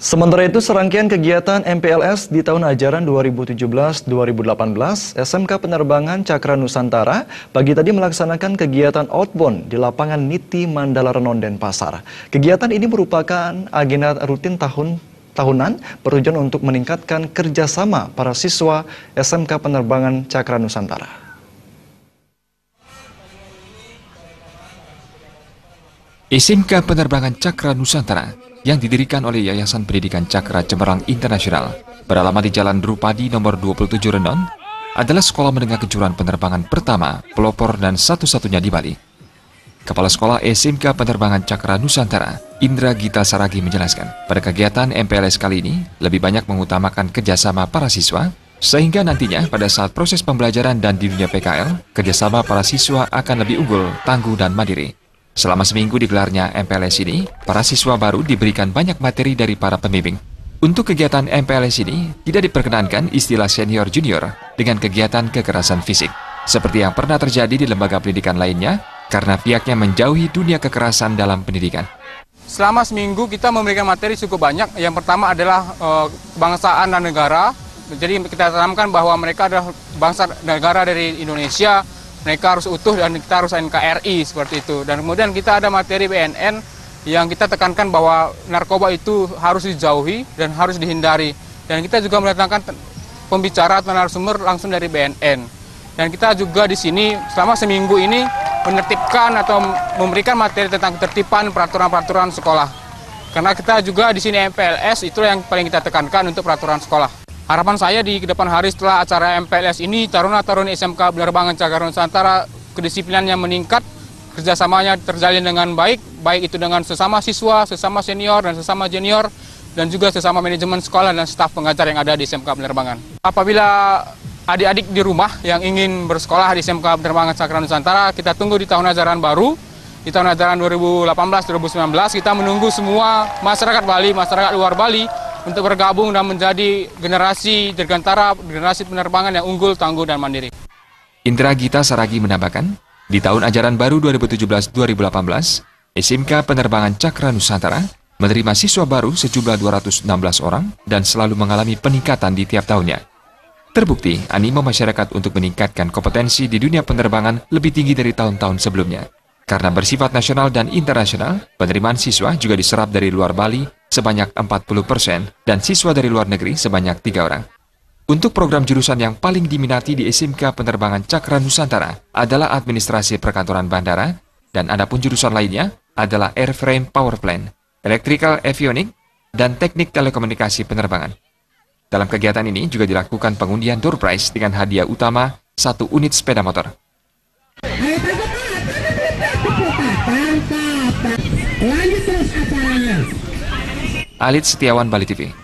Sementara itu, serangkaian kegiatan MPLS di tahun ajaran 2017-2018, SMK Penerbangan Cakra Nusantara pagi tadi melaksanakan kegiatan outbound di lapangan Niti Mandala Renon Denpasar. Kegiatan ini merupakan agenda rutin tahun tahunan bertujuan untuk meningkatkan kerjasama para siswa SMK Penerbangan Cakra Nusantara. SMK Penerbangan Cakra Nusantara yang didirikan oleh Yayasan Pendidikan Cakra Cemerlang Internasional beralamat di Jalan Drupadi nomor 27 Renon adalah sekolah menengah kejuruan penerbangan pertama, pelopor dan satu-satunya di Bali. Kepala Sekolah SMK Penerbangan Cakra Nusantara, Indra Gita Saragi menjelaskan, pada kegiatan MPLS kali ini lebih banyak mengutamakan kerjasama para siswa, sehingga nantinya pada saat proses pembelajaran dan di dunia PKL, kerjasama para siswa akan lebih unggul, tangguh, dan mandiri. Selama seminggu digelarnya MPLS ini, para siswa baru diberikan banyak materi dari para pembimbing. Untuk kegiatan MPLS ini, tidak diperkenankan istilah senior-junior dengan kegiatan kekerasan fisik, seperti yang pernah terjadi di lembaga pendidikan lainnya, karena pihaknya menjauhi dunia kekerasan dalam pendidikan. Selama seminggu kita memberikan materi cukup banyak. Yang pertama adalah e, kebangsaan dan negara. Jadi kita tanamkan bahwa mereka adalah bangsa negara dari Indonesia, mereka harus utuh dan kita harus NKRI seperti itu. Dan kemudian kita ada materi BNN yang kita tekankan bahwa narkoba itu harus dijauhi dan harus dihindari. Dan kita juga mendatangkan pembicara atau narasumber langsung dari BNN. Dan kita juga di sini selama seminggu ini menertibkan atau memberikan materi tentang ketertiban peraturan-peraturan sekolah. Karena kita juga di sini MPLS itu yang paling kita tekankan untuk peraturan sekolah. Harapan saya di depan hari setelah acara MPLS ini, Taruna-Taruni SMK Penerbangan Cakar Nusantara kedisiplinannya meningkat, kerjasamanya terjalin dengan baik, baik itu dengan sesama siswa, sesama senior, dan sesama junior, dan juga sesama manajemen sekolah dan staf pengajar yang ada di SMK Penerbangan. Apabila adik-adik di rumah yang ingin bersekolah di SMK Penerbangan Cakra Nusantara, kita tunggu di tahun ajaran baru, di tahun ajaran 2018-2019, kita menunggu semua masyarakat Bali, masyarakat luar Bali, untuk bergabung dan menjadi generasi dirgantara, generasi penerbangan yang unggul, tangguh, dan mandiri. Indra Gita Saragi menambahkan, di tahun ajaran baru 2017-2018, SMK Penerbangan Cakra Nusantara menerima siswa baru sejumlah 216 orang dan selalu mengalami peningkatan di tiap tahunnya. Terbukti, animo masyarakat untuk meningkatkan kompetensi di dunia penerbangan lebih tinggi dari tahun-tahun sebelumnya. Karena bersifat nasional dan internasional, penerimaan siswa juga diserap dari luar Bali sebanyak 40 persen dan siswa dari luar negeri sebanyak tiga orang. Untuk program jurusan yang paling diminati di SMK Penerbangan Cakra Nusantara adalah Administrasi Perkantoran Bandara, dan adapun jurusan lainnya adalah Airframe Power Plant, Electrical Avionics, dan Teknik Telekomunikasi Penerbangan. Dalam kegiatan ini juga dilakukan pengundian door prize dengan hadiah utama satu unit sepeda motor. Lanjut terus acaranya. Alit Setiawan Bali TV.